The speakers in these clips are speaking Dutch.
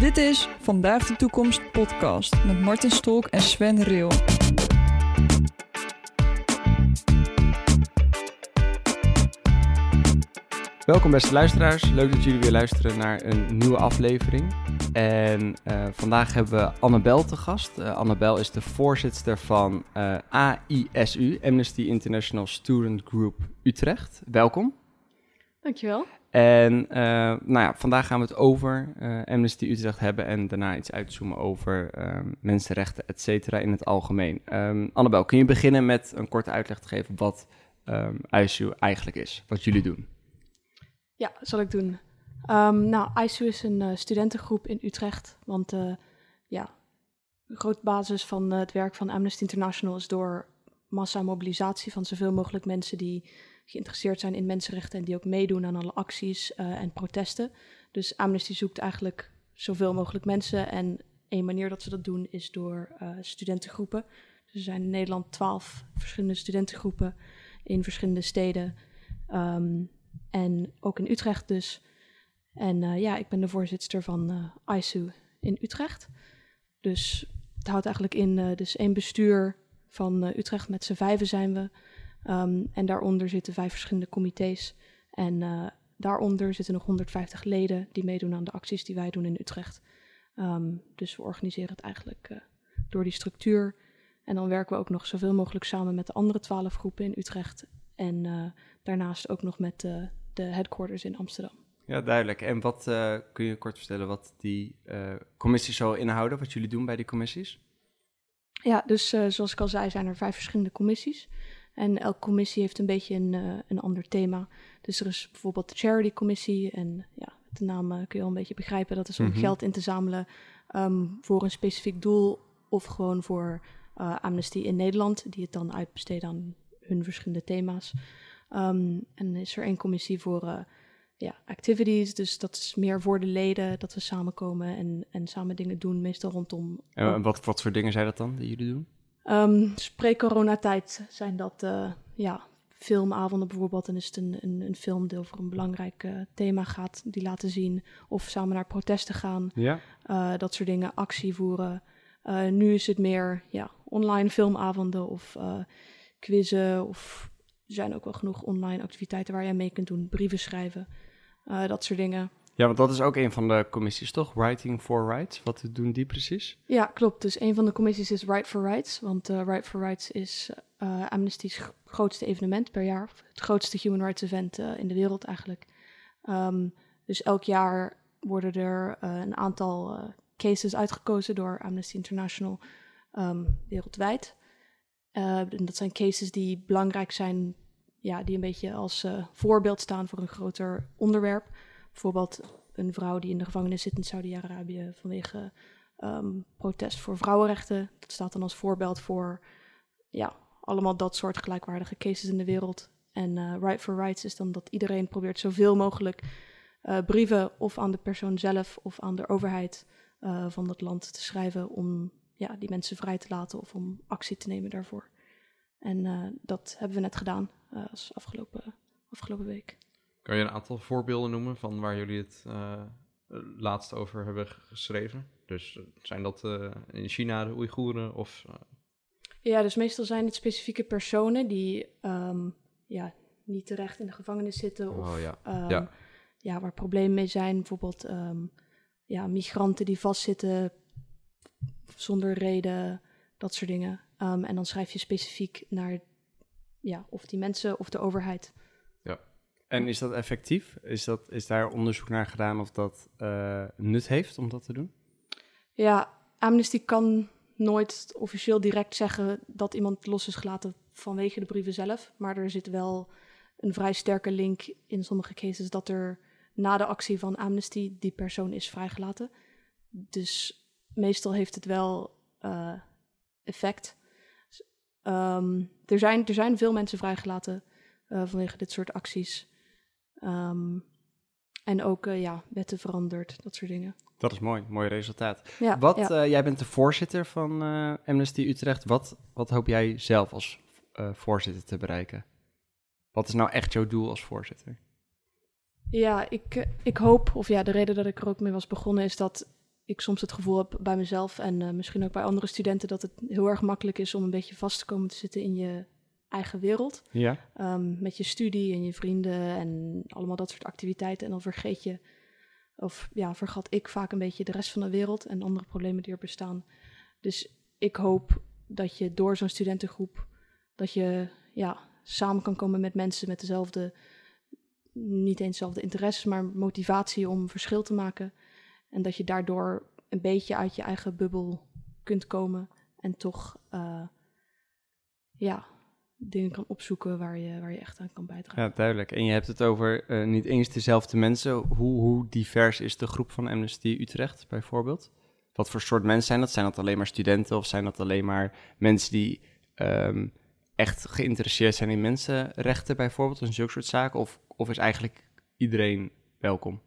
Dit is Vandaag de Toekomst podcast met Martin Stolk en Sven Reel. Welkom beste luisteraars, leuk dat jullie weer luisteren naar een nieuwe aflevering. En uh, vandaag hebben we Annabel te gast. Uh, Annabel is de voorzitter van uh, AISU, Amnesty International Student Group Utrecht. Welkom. Dankjewel. En nou ja, vandaag gaan we het over Amnesty Utrecht hebben en daarna iets uitzoomen over mensenrechten, et cetera, in het algemeen. Um, Annabel, kun je beginnen met een korte uitleg te geven wat um, ISU eigenlijk is, wat jullie doen? Ja, zal ik doen. Nou, ISU is een uh, studentengroep in Utrecht. Want ja, de grote basis van het werk van Amnesty International is door massamobilisatie van zoveel mogelijk mensen die geïnteresseerd zijn in mensenrechten en die ook meedoen aan alle acties en protesten. Dus Amnesty zoekt eigenlijk zoveel mogelijk mensen. En één manier dat ze dat doen is door studentengroepen. Dus er zijn in Nederland twaalf verschillende studentengroepen in verschillende steden. Um, en ook in Utrecht dus. En uh, ja, ik ben de voorzitter van uh, ISU in Utrecht. Dus het houdt eigenlijk in, dus één bestuur van Utrecht, met z'n vijven zijn we. Um, en daaronder zitten vijf verschillende comité's. En daaronder zitten nog 150 leden die meedoen aan de acties die wij doen in Utrecht. Um, dus we organiseren het eigenlijk door die structuur. En dan werken we ook nog zoveel mogelijk samen met de andere twaalf groepen in Utrecht. En daarnaast ook nog met de headquarters in Amsterdam. Ja, duidelijk. En wat uh, kun je kort vertellen wat die commissies zo inhouden, wat jullie doen bij die commissies? Ja, dus zoals ik al zei, zijn er vijf verschillende commissies. En elke commissie heeft een beetje een, een ander thema. Dus er is bijvoorbeeld de Charity Commissie. En ja, de naam kun je al een beetje begrijpen. Dat is om mm -hmm. geld in te zamelen um, voor een specifiek doel. Of gewoon voor Amnesty in Nederland, die het dan uitbesteden aan hun verschillende thema's. Um, en is er één commissie voor ja, activities, dus dat is meer voor de leden, dat we samenkomen en, en samen dingen doen, meestal rondom... En wat, wat voor dingen zijn dat dan, die jullie doen? Um, Pre-coronatijd zijn dat, uh, ja, filmavonden bijvoorbeeld. Dan is het een, een, een film die over een belangrijk uh, thema gaat, die laten zien. Of samen naar protesten gaan, ja. uh, dat soort dingen, actie voeren. Nu is het meer ja, online filmavonden of quizzen of er zijn ook wel genoeg online activiteiten waar je mee kunt doen. Brieven schrijven, dat soort dingen. Ja, want dat is ook een van de commissies, toch? Writing for Rights. Wat doen die precies? Ja, klopt. Dus een van de commissies is Right for Rights. Want uh, Right for Rights is uh, Amnesty's grootste evenement per jaar. Het grootste human rights event in de wereld eigenlijk. Um, dus elk jaar worden er een aantal cases uitgekozen door Amnesty International um, wereldwijd. En dat zijn cases die belangrijk zijn, ja, die een beetje als voorbeeld staan voor een groter onderwerp. Bijvoorbeeld een vrouw die in de gevangenis zit in Saudi-Arabië vanwege um, protest voor vrouwenrechten. Dat staat dan als voorbeeld voor ja, allemaal dat soort gelijkwaardige cases in de wereld. En uh, Right for Rights is dan dat iedereen probeert zoveel mogelijk brieven of aan de persoon zelf of aan de overheid van dat land te schrijven om ja, die mensen vrij te laten of om actie te nemen daarvoor. En dat hebben we net gedaan als afgelopen, afgelopen week. Kan je een aantal voorbeelden noemen van waar jullie het uh, laatst over hebben geschreven? Dus zijn dat in China de Oeigoeren of... Ja, dus meestal zijn het specifieke personen die um, ja, niet terecht in de gevangenis zitten of oh, ja. Um, ja. ja. waar problemen mee zijn. Bijvoorbeeld um, ja, migranten die vastzitten zonder reden, dat soort dingen. En dan schrijf je specifiek naar ja, of die mensen of de overheid. En is dat effectief? Is, dat, is daar onderzoek naar gedaan of dat uh, nut heeft om dat te doen? Ja, Amnesty kan nooit officieel direct zeggen dat iemand los is gelaten vanwege de brieven zelf. Maar er zit wel een vrij sterke link in sommige cases dat er na de actie van Amnesty die persoon is vrijgelaten. Dus meestal heeft het wel uh, effect. Um, er, zijn, er zijn veel mensen vrijgelaten uh, vanwege dit soort acties. Um, en ook uh, ja, wetten veranderd, dat soort dingen. Dat is mooi, mooi resultaat. Ja, wat, ja. uh, jij bent de voorzitter van Amnesty Utrecht. Wat, wat hoop jij zelf als voorzitter te bereiken? Wat is nou echt jouw doel als voorzitter? Ja, ik, ik hoop, of ja, de reden dat ik er ook mee was begonnen is dat ik soms het gevoel heb bij mezelf en eh, misschien ook bij andere studenten dat het heel erg makkelijk is om een beetje vast te komen te zitten in je eigen wereld. Ja. Ehm, met je studie en je vrienden en allemaal dat soort activiteiten. En dan vergeet je, of ja, vergat ik vaak een beetje de rest van de wereld en andere problemen die er bestaan. Dus ik hoop dat je door zo'n studentengroep, dat je ja, samen kan komen met mensen met dezelfde, niet eens dezelfde interesses, maar motivatie om verschil te maken. En dat je daardoor een beetje uit je eigen bubbel kunt komen en toch, uh, ja, dingen kan opzoeken waar je, waar je echt aan kan bijdragen. Ja, duidelijk. En je hebt het over uh, niet eens dezelfde mensen. Hoe, hoe divers is de groep van Amnesty Utrecht bijvoorbeeld? Wat voor soort mensen zijn dat? Zijn dat alleen maar studenten of zijn dat alleen maar mensen die um, echt geïnteresseerd zijn in mensenrechten bijvoorbeeld en zulke soort zaken? Of, of is eigenlijk iedereen welkom?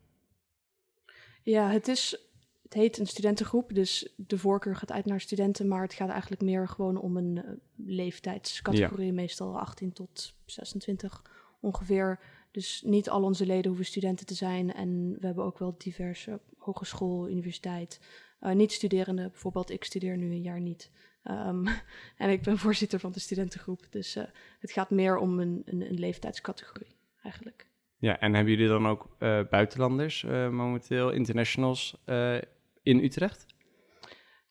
Ja, het is het heet een studentengroep, dus de voorkeur gaat uit naar studenten, maar het gaat eigenlijk meer gewoon om een uh, leeftijdscategorie, ja. meestal 18 tot 26 ongeveer. Dus niet al onze leden hoeven studenten te zijn en we hebben ook wel diverse hogeschool, universiteit, uh, niet-studerenden. Bijvoorbeeld, ik studeer nu een jaar niet. Um, en ik ben voorzitter van de studentengroep, dus uh, het gaat meer om een, een, een leeftijdscategorie eigenlijk. Ja, en hebben jullie dan ook uh, buitenlanders momenteel, internationals in Utrecht?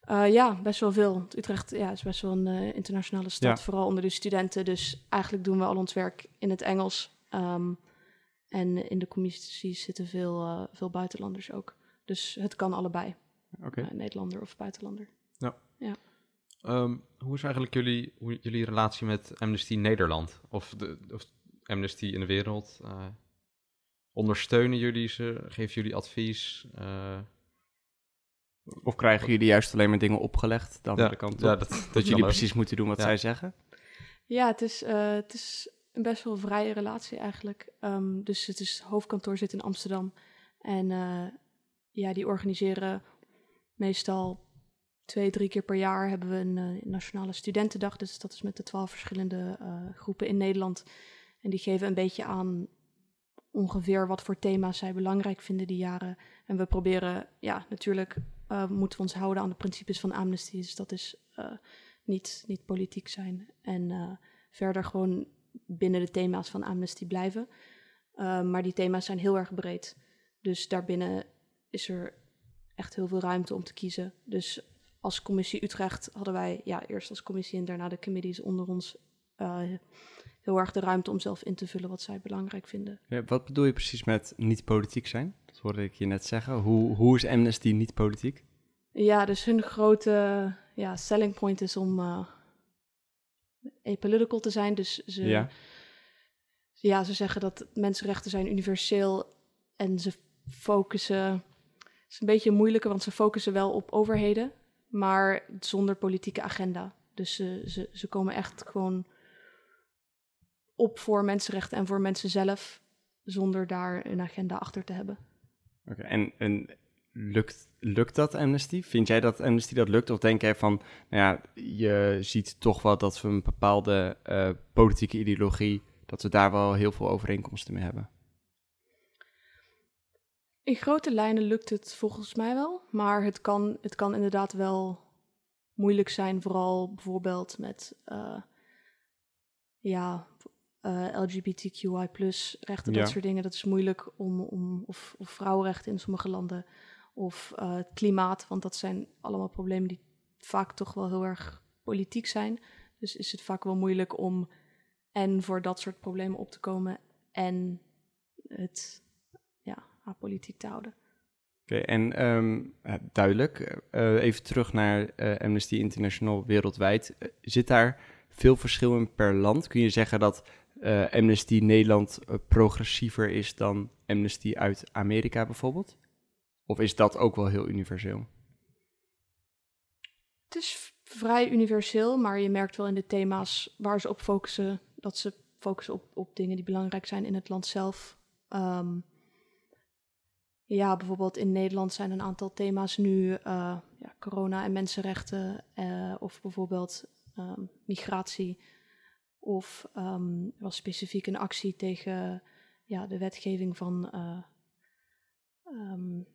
ja, best wel veel. Utrecht ja, is best wel een internationale stad, ja. vooral onder de studenten. Dus eigenlijk doen we al ons werk in het Engels. Um, en in de commissies zitten veel, veel buitenlanders ook. Dus het kan allebei. Okay. Nederlander of buitenlander. Ja. ja. Um, hoe is eigenlijk jullie, hoe, jullie relatie met Amnesty Nederland? Of, de, of Amnesty in de wereld? ondersteunen jullie ze? Geven jullie advies? Of krijgen jullie juist alleen maar dingen opgelegd dan ja, de kant op? Ja, dat, dat, dat jullie precies moeten doen wat ja. zij zeggen? Ja, het is, uh, het is een best wel vrije relatie eigenlijk. Um, dus het is, hoofdkantoor zit in Amsterdam. En uh, ja, die organiseren meestal twee, drie keer per jaar hebben we een nationale studentendag. Dus dat is met de twaalf verschillende groepen in Nederland. En die geven een beetje aan ongeveer wat voor thema's zij belangrijk vinden die jaren. En we proberen, ja, natuurlijk uh, moeten we ons houden aan de principes van Amnesty. Dus dat is uh, niet, niet politiek zijn. En uh, verder gewoon binnen de thema's van Amnesty blijven. maar die thema's zijn heel erg breed. Dus daarbinnen is er echt heel veel ruimte om te kiezen. Dus als commissie Utrecht hadden wij ja, eerst als commissie en daarna de committees onder ons heel erg de ruimte om zelf in te vullen wat zij belangrijk vinden. Ja, wat bedoel je precies met niet politiek zijn? Dat hoorde ik je net zeggen. Hoe, hoe is Amnesty niet politiek? Ja, dus hun grote ja, selling point is om uh, apolitical te zijn. Dus ze, ja. ja, ze zeggen dat mensenrechten zijn universeel en ze focussen... Het is een beetje moeilijker, want ze focussen wel op overheden, maar zonder politieke agenda. Dus ze, ze, ze komen echt gewoon op voor mensenrechten en voor mensen zelf, zonder daar een agenda achter te hebben. Oké, okay, en, en lukt, lukt dat Amnesty? Vind jij dat Amnesty dat lukt? Of denk jij van, nou ja, je ziet toch wel dat we een bepaalde uh, politieke ideologie, dat we daar wel heel veel overeenkomsten mee hebben? In grote lijnen lukt het volgens mij wel, maar het kan, het kan inderdaad wel moeilijk zijn, vooral bijvoorbeeld met uh, ja, uh, LGBTQI rechten, Ja. dat soort dingen. Dat is moeilijk om, om of, of vrouwenrechten in sommige landen of uh, het klimaat, want dat zijn allemaal problemen die vaak toch wel heel erg politiek zijn. Dus is het vaak wel moeilijk om en voor dat soort problemen op te komen en het ja, apolitiek te houden. Oké, en um, duidelijk. Uh, even terug naar uh, Amnesty International wereldwijd. Uh, zit daar veel verschil in per land? Kun je zeggen dat uh, Amnesty Nederland uh, progressiever is dan Amnesty uit Amerika bijvoorbeeld? Of is dat ook wel heel universeel? Het is vrij universeel, maar je merkt wel in de thema's waar ze op focussen, dat ze focussen op, op dingen die belangrijk zijn in het land zelf. Um, ja, bijvoorbeeld in Nederland zijn een aantal thema's nu uh, ja, corona en mensenrechten, of bijvoorbeeld um, migratie. Of um, was specifiek een actie tegen ja, de wetgeving van uh, um,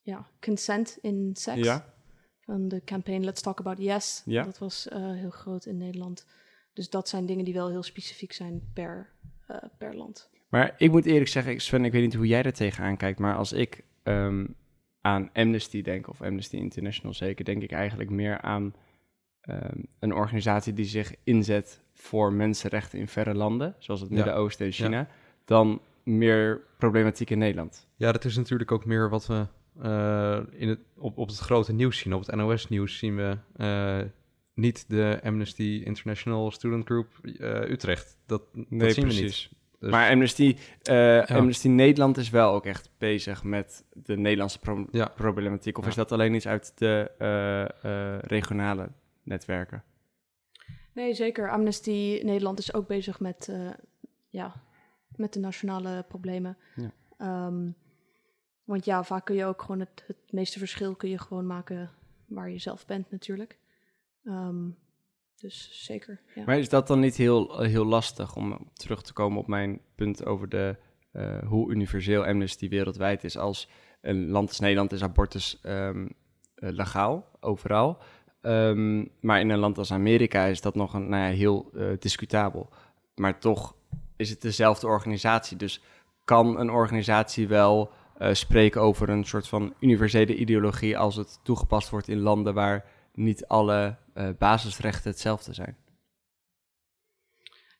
ja, consent in seks. Ja. Van de campaign Let's Talk About Yes. Ja. Dat was eh, heel groot in Nederland. Dus dat zijn dingen die wel heel specifiek zijn per, eh, per land. Maar ik moet eerlijk zeggen, Sven, ik weet niet hoe jij er tegenaan kijkt, maar als ik ehm, aan Amnesty denk, of Amnesty International zeker, denk ik eigenlijk meer aan ehm, een organisatie die zich inzet voor mensenrechten in verre landen, zoals het. Midden-Oosten en China, dan meer problematiek in Nederland. Ja, dat is natuurlijk ook meer wat we eh, in het, op, op het grote nieuws zien. Op het NOS-nieuws zien we eh, niet de Amnesty International Student Group eh, Utrecht. Dat, dat zien we niet. Dus- Maar Amnesty, Amnesty Nederland is wel ook echt bezig met de Nederlandse pro- Ja. problematiek. Of Ja. is dat alleen iets uit de regionale netwerken? Nee, zeker. Amnesty Nederland is ook bezig met, eh, ja, met de nationale problemen. Ja. Ehm, want ja, vaak kun je ook gewoon het, het meeste verschil kun je gewoon maken waar je zelf bent natuurlijk. Ehm, dus zeker, ja. Maar is dat dan niet heel, heel lastig om terug te komen op mijn punt over de, eh, hoe universeel Amnesty wereldwijd is? Als een land als Nederland is abortus ehm, eh, legaal, overal. Ehm, maar in een land als Amerika is dat nog een, nou ja, heel eh, discutabel. Maar toch is het dezelfde organisatie. Dus kan een organisatie wel eh, spreken over een soort van universele ideologie als het toegepast wordt in landen waar niet alle eh, basisrechten hetzelfde zijn?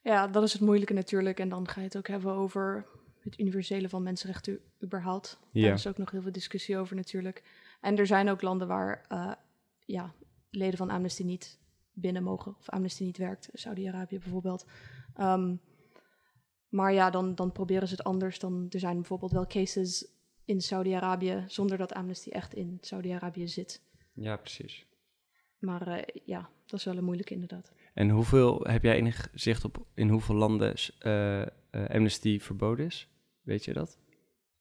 Ja, dat is het moeilijke natuurlijk. En dan ga je het ook hebben over het universele van mensenrechten überhaupt. Ja. Daar is ook nog heel veel discussie over natuurlijk. En er zijn ook landen waar ja, leden van Amnesty niet binnen mogen. Of Amnesty niet werkt. Saudi-Arabië bijvoorbeeld. Ehm, maar ja, dan, dan proberen ze het anders. Dan, er zijn bijvoorbeeld wel cases in Saudi-Arabië... zonder dat Amnesty echt in Saudi-Arabië zit. Ja, precies. Maar eh, ja, dat is wel een moeilijke inderdaad. En hoeveel heb jij enig zicht op in hoeveel landen eh, Amnesty verboden is? Weet je dat?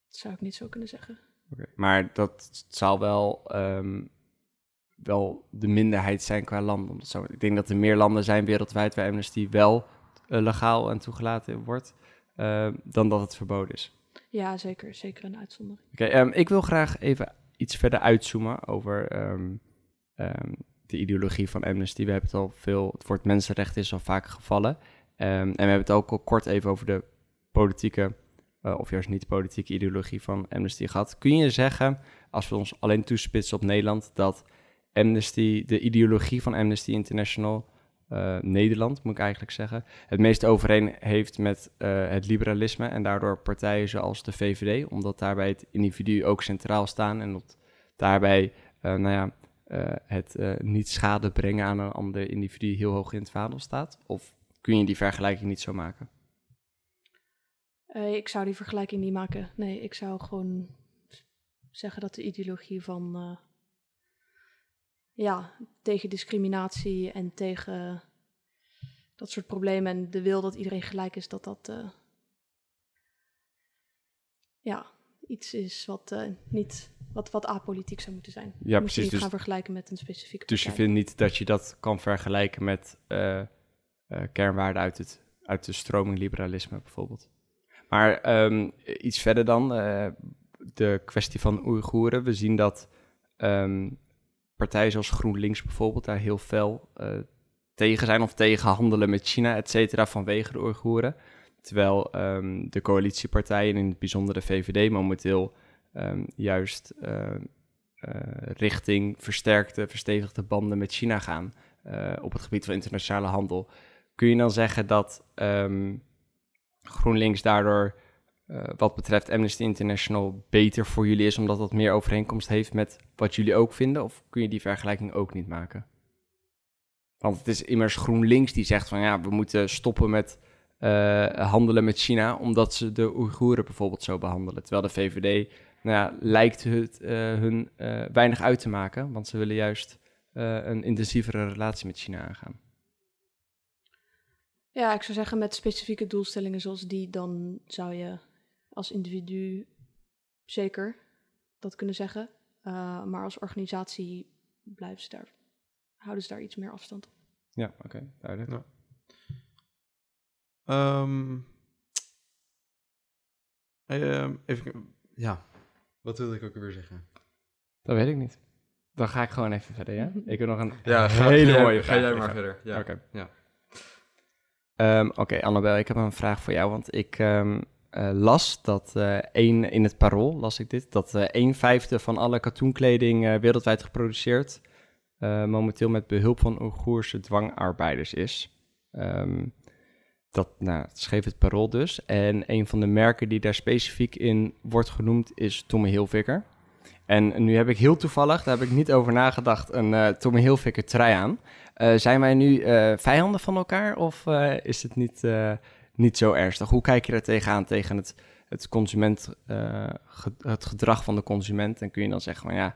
Dat zou ik niet zo kunnen zeggen. Maar dat zal wel, ehm, wel de minderheid zijn qua landen. Omdat zo, ik denk dat er meer landen zijn wereldwijd waar Amnesty wel eh, legaal en toegelaten wordt, eh, dan dat het verboden is. Ja, zeker. Zeker een uitzondering. Oké, ehm, ik wil graag even iets verder uitzoomen over ehm, ehm, de ideologie van Amnesty. We hebben het al veel, het woord mensenrechten is al vaak gevallen. En we hebben het ook al kort even over de politieke, eh, of juist niet politieke ideologie van Amnesty gehad. Kun je zeggen, als we ons alleen toespitsen op Nederland, dat Amnesty, de ideologie van Amnesty International, eh, Nederland moet ik eigenlijk zeggen, het meest overeen heeft met eh, het liberalisme en daardoor partijen zoals de VVD, omdat daarbij het individu ook centraal staan en dat daarbij, eh, nou ja, het niet schade brengen aan een ander individu heel hoog in het vaandel staat? Of kun je die vergelijking niet zo maken? Ik zou die vergelijking niet maken. Nee, ik zou gewoon zeggen dat de ideologie van ja, tegen discriminatie en tegen dat soort problemen en de wil dat iedereen gelijk is, dat dat eh, ja, iets is wat eh, niet wat, wat apolitiek zou moeten zijn. Moet precies, je niet dus- gaan vergelijken met een specifieke Dus je vindt niet dat je dat kan vergelijken met eh, kernwaarden uit, het, uit de stroming liberalisme bijvoorbeeld. Maar ehm, iets verder dan, de kwestie van Oeigoeren. We zien dat ehm, partijen zoals GroenLinks bijvoorbeeld daar heel fel eh, tegen zijn of tegen handelen met China, et cetera, vanwege de Oeigoeren. Terwijl ehm, de coalitiepartijen, in het bijzonder de VVD, momenteel ehm, juist eh, eh, richting versterkte, verstevigde banden met China gaan op het gebied van internationale handel. Kun je dan zeggen dat ehm, GroenLinks daardoor, eh, wat betreft Amnesty International, beter voor jullie is, omdat dat meer overeenkomst heeft met wat jullie ook vinden? Of kun je die vergelijking ook niet maken? Want het is immers GroenLinks die zegt van ja, we moeten stoppen met eh, handelen met China, omdat ze de Oeigoeren bijvoorbeeld zo behandelen. Terwijl de VVD nou ja, lijkt het eh, hun weinig uit te maken, want ze willen juist een intensievere relatie met China aangaan. Ja, ik zou zeggen met specifieke doelstellingen zoals die, dan zou je als individu zeker dat kunnen zeggen. Uh, maar als organisatie blijven ze daar, houden ze daar iets meer afstand op. Ja, oké, okay, duidelijk. Ja. Um, uh, even, ja, wat wilde ik ook weer zeggen? Dat weet ik niet. Dan ga ik gewoon even verder, ja? Ik heb nog een Ja, hele ga jij- mooie Ga jij maar verder. Ja. Oké. Ja. Ehm, Oké, Annabel, ik heb een vraag voor jou. Want ik ehm, eh, las dat eh één, in het parool las ik dit, dat eh een vijfde van alle katoenkleding wereldwijd geproduceerd momenteel met behulp van Oeigoerse dwangarbeiders is. Ehm, dat nou, schreef het parool dus. En een van de merken die daar specifiek in wordt genoemd is Tommy Hilfiger. En nu heb ik heel toevallig, daar heb ik niet over nagedacht, een Tommy Hilfiger trui aan. Zijn wij nu vijanden van elkaar of is het niet, niet zo ernstig? Hoe kijk je daar tegenaan, tegen het, het, consument, eh, het gedrag van de consument? En kun je dan zeggen van ja,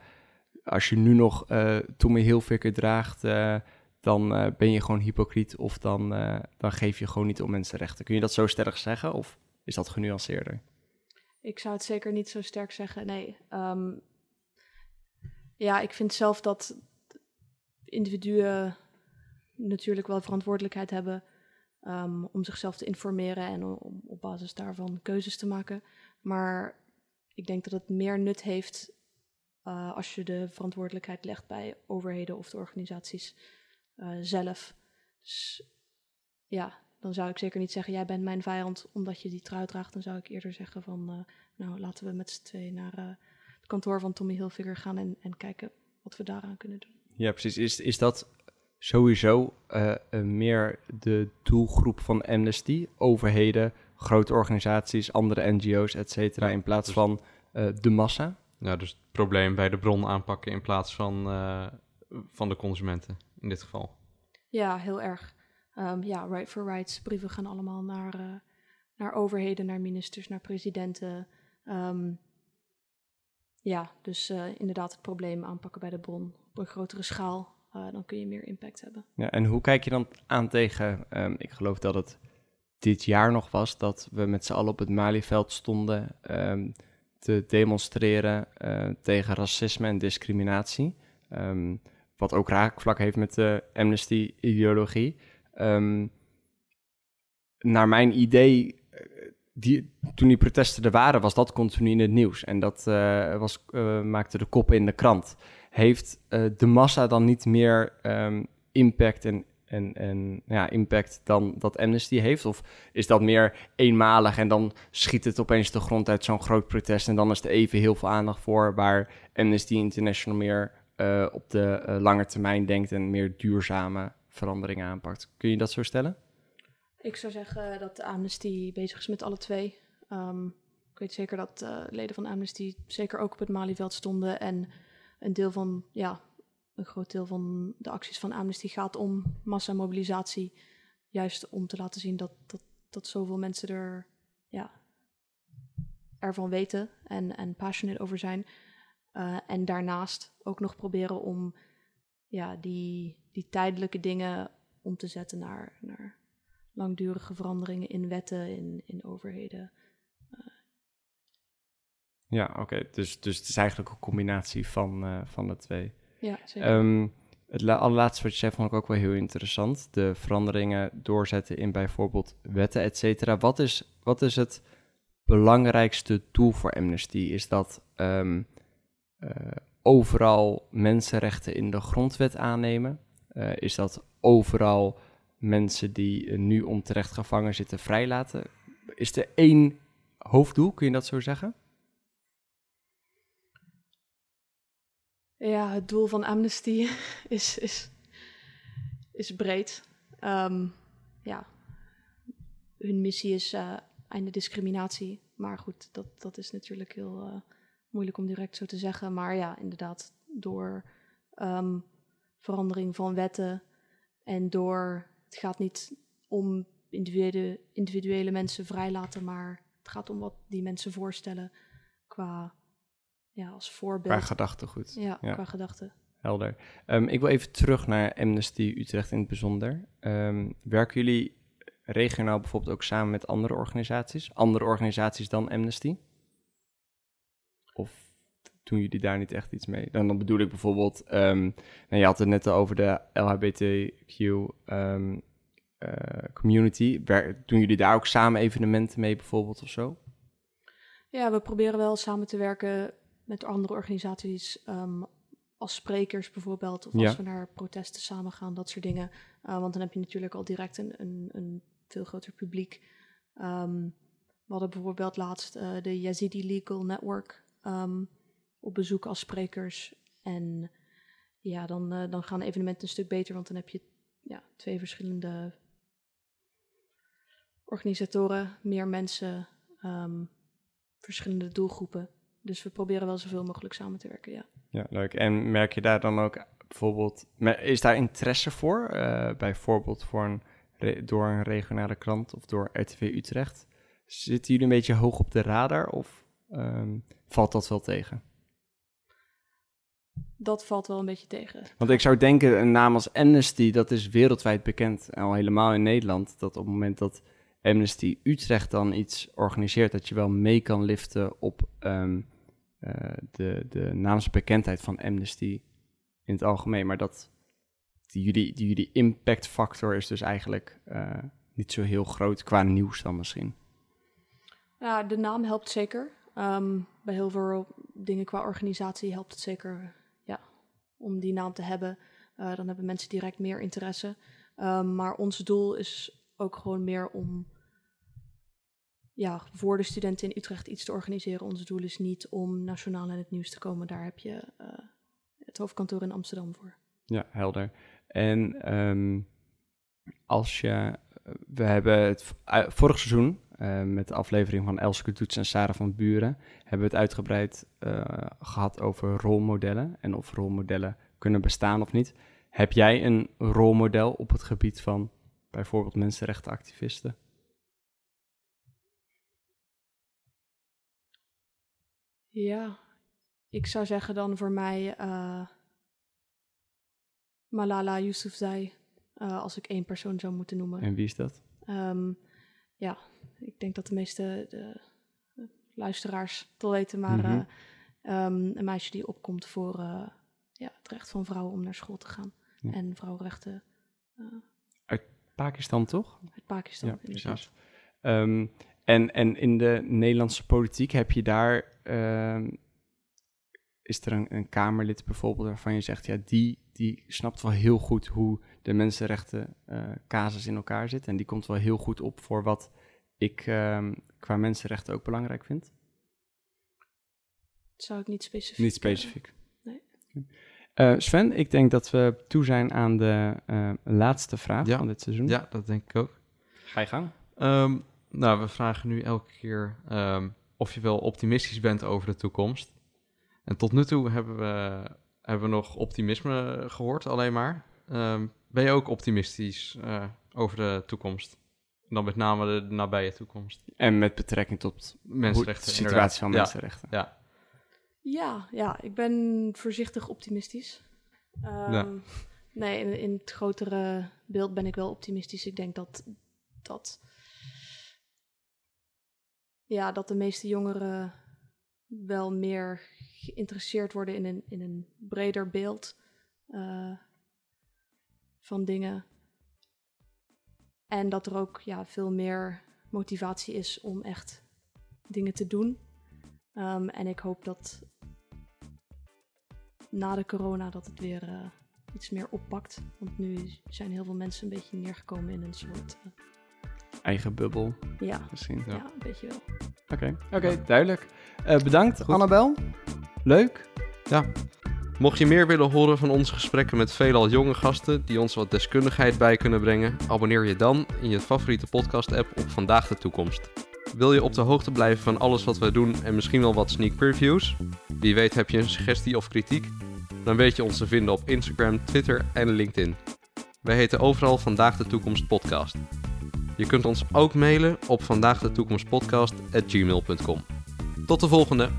als je nu nog eh Tommy Hilfiger draagt, eh, dan ben je gewoon hypocriet of dan, dan geef je gewoon niet om mensenrechten. Kun je dat zo sterk zeggen of is dat genuanceerder? Ik zou het zeker niet zo sterk zeggen, nee. Ehm, ja, ik vind zelf dat individuen natuurlijk wel verantwoordelijkheid hebben ehm, om zichzelf te informeren en om op basis daarvan keuzes te maken. Maar ik denk dat het meer nut heeft eh, als je de verantwoordelijkheid legt bij overheden of de organisaties eh, zelf. Dus ja, dan zou ik zeker niet zeggen, jij bent mijn vijand omdat je die trui draagt. Dan zou ik eerder zeggen van, eh, nou laten we met z'n twee naar het kantoor van Tommy Hilfiger gaan en, en kijken wat we daaraan kunnen doen. Ja, precies. Is, is dat sowieso eh, eh, meer de doelgroep van Amnesty? Overheden, grote organisaties, andere NGO's, et cetera, in plaats dus- van eh, de massa? Ja, dus het probleem bij de bron aanpakken in plaats van, eh, van de consumenten in dit geval. Ja, heel erg. Ehm, ja, Right for Rights brieven gaan allemaal naar, eh, naar overheden, naar ministers, naar presidenten. Ehm, ja, dus eh, inderdaad het probleem aanpakken bij de bron op een grotere schaal. Eh, dan kun je meer impact hebben. Ja, en hoe kijk je dan aan tegen, ehm, ik geloof dat het dit jaar nog was, dat we met z'n allen op het Malieveld stonden ehm, te demonstreren eh, tegen racisme en discriminatie. Ehm, wat ook raakvlak heeft met de Amnesty-ideologie. Naar mijn idee, eh, die, toen die protesten er waren, was dat continu in het nieuws. En dat was, maakte de kop in de krant. Heeft eh, de massa dan niet meer ehm, impact en, en, en ja, impact dan dat Amnesty heeft? Of is dat meer eenmalig en dan schiet het opeens de grond uit zo'n groot protest en dan is er even heel veel aandacht voor, waar Amnesty International meer eh, op de eh, lange termijn denkt en meer duurzame veranderingen aanpakt. Kun je dat zo stellen? Ik zou zeggen dat Amnesty bezig is met alle twee. Ehm, ik weet zeker dat leden van Amnesty zeker ook op het Malieveld stonden. En een deel van, ja, een groot deel van de acties van Amnesty gaat om massamobilisatie. Juist om te laten zien dat, dat, dat zoveel mensen er, ja, ervan weten en, en passionate over zijn. Eh, en daarnaast ook nog proberen om ja, die, die tijdelijke dingen om te zetten naar, naar langdurige veranderingen in wetten, in, in overheden. Ja, oké. Dus, dus het is eigenlijk een combinatie van, eh, van de twee. Ja, zeker. Ehm, het la- allerlaatste wat je zei vond ik ook wel heel interessant. De veranderingen doorzetten in bijvoorbeeld wetten, et cetera. Wat is, wat is het belangrijkste doel voor Amnesty? Is dat ehm, eh, overal mensenrechten in de grondwet aannemen? Eh, is dat overal mensen die nu onterecht gevangen zitten vrijlaten? Is er één hoofddoel, kun je dat zo zeggen? Ja, het doel van Amnesty is, is, is breed. Ehm, ja, hun missie is eh einde discriminatie. Maar goed, dat, dat is natuurlijk heel eh, moeilijk om direct zo te zeggen. Maar ja, inderdaad, door ehm, verandering van wetten en door... Het gaat niet om individuele, individuele mensen vrijlaten, maar het gaat om wat die mensen voorstellen qua... Ja, als voorbeeld. Qua gedachtegoed. Ja, Ja. qua gedachten. Helder. Ehm, ik wil even terug naar Amnesty Utrecht in het bijzonder. Ehm, werken jullie regionaal bijvoorbeeld ook samen met andere organisaties? Andere organisaties dan Amnesty? Of doen jullie daar niet echt iets mee? Dan, dan bedoel ik bijvoorbeeld, ehm, nou, je had het net al over de LHBTQ ehm, eh, community. Wer- doen jullie daar ook samen evenementen mee bijvoorbeeld of zo? Ja, we proberen wel samen te werken met andere organisaties ehm, als sprekers bijvoorbeeld, of Ja. als we naar protesten samen gaan, dat soort dingen. Uh, want dan heb je natuurlijk al direct een, een, een veel groter publiek. Ehm, we hadden bijvoorbeeld laatst uh, de Yazidi Legal Network um, op bezoek als sprekers. En ja, dan, uh, dan gaan evenementen een stuk beter, want dan heb je ja, twee verschillende organisatoren, meer mensen, um, verschillende doelgroepen. Dus we proberen wel zoveel mogelijk samen te werken, ja. Ja, leuk. En merk je daar dan ook bijvoorbeeld, is daar interesse voor? Uh, bijvoorbeeld voor een, door een regionale krant of door RTV Utrecht? Zitten jullie een beetje hoog op de radar of um, valt dat wel tegen? Dat valt wel een beetje tegen. Want ik zou denken, een naam als Amnesty, dat is wereldwijd bekend, al helemaal in Nederland, dat op het moment dat Amnesty Utrecht dan iets organiseert, dat je wel mee kan liften op um, uh, de, de naamsbekendheid van Amnesty in het algemeen. Maar dat die jullie, die jullie impactfactor is dus eigenlijk uh, niet zo heel groot qua nieuws dan misschien. Ja, de naam helpt zeker. Um, bij heel veel dingen qua organisatie helpt het zeker ja, om die naam te hebben. Uh, dan hebben mensen direct meer interesse. Um, maar ons doel is ook gewoon meer om ja, voor de studenten in Utrecht iets te organiseren. Ons doel is niet om nationaal in het nieuws te komen. Daar heb je uh, het hoofdkantoor in Amsterdam voor. Ja, helder. En um, als je... We hebben het vorig seizoen uh, met de aflevering van Elske Toets en Sarah van Buren... hebben we het uitgebreid gehad over rolmodellen en of rolmodellen kunnen bestaan of niet. Heb jij een rolmodel op het gebied van bijvoorbeeld mensenrechtenactivisten? Ja, ik zou zeggen dan voor mij uh, Malala Yousafzai, uh, als ik één persoon zou moeten noemen. En wie is dat? Um, ja, ik denk dat de meeste de, de luisteraars het al weten, maar Mhm. mm -hmm. um, een meisje die opkomt voor uh, ja, het recht van vrouwen om naar school te gaan. Ja. En vrouwenrechten uit Pakistan, toch? Uit Pakistan, ja, inderdaad. precies. Um, en, en in de Nederlandse politiek heb je daar, is er een, een, Kamerlid bijvoorbeeld waarvan je zegt, ja, die, die snapt wel heel goed hoe de mensenrechten uh, casus in elkaar zit. En die komt wel heel goed op voor wat ik uh, qua mensenrechten ook belangrijk vind. Dat zou ik niet specifiek. Niet specifiek. nee. Uh, Sven, ik denk dat we toe zijn aan de uh, laatste vraag ja. van dit seizoen. Ja, dat denk ik ook. Ga je gang. Um, nou, we vragen nu elke keer um, of je wel optimistisch bent over de toekomst. En tot nu toe hebben we, hebben we nog optimisme gehoord, alleen maar. Um, ben je ook optimistisch uh, over de toekomst? En dan met name de nabije toekomst. En met betrekking tot mensenrechten, de situatie van ja. mensenrechten. Ja. Ja, ja, ik ben voorzichtig optimistisch. Um, ja. Nee, in, in, het grotere beeld ben ik wel optimistisch. Ik denk dat, dat, ja, dat de meeste jongeren wel meer geïnteresseerd worden in een, in een breder beeld uh, van dingen. En dat er ook ja, veel meer motivatie is om echt dingen te doen. Um, en ik hoop dat na de corona dat het weer uh, iets meer oppakt. Want nu zijn heel veel mensen een beetje neergekomen in een soort... Uh, Eigen bubbel. Ja, misschien. Ja, ja een beetje wel. Oké, okay. oké, okay, duidelijk. Uh, bedankt, Goed. Annabel. Leuk. Ja. Mocht je meer willen horen van onze gesprekken met veelal jonge gasten die ons wat deskundigheid bij kunnen brengen, abonneer je dan in je favoriete podcast-app op Vandaag de Toekomst. Wil je op de hoogte blijven van alles wat we doen en misschien wel wat sneak previews? Wie weet heb je een suggestie of kritiek? Dan weet je ons te vinden op Instagram, Twitter en LinkedIn. Wij heten overal Vandaag de Toekomst Podcast. Je kunt ons ook mailen op vandaagdetoekomstpodcast.gmail.com. Tot de volgende!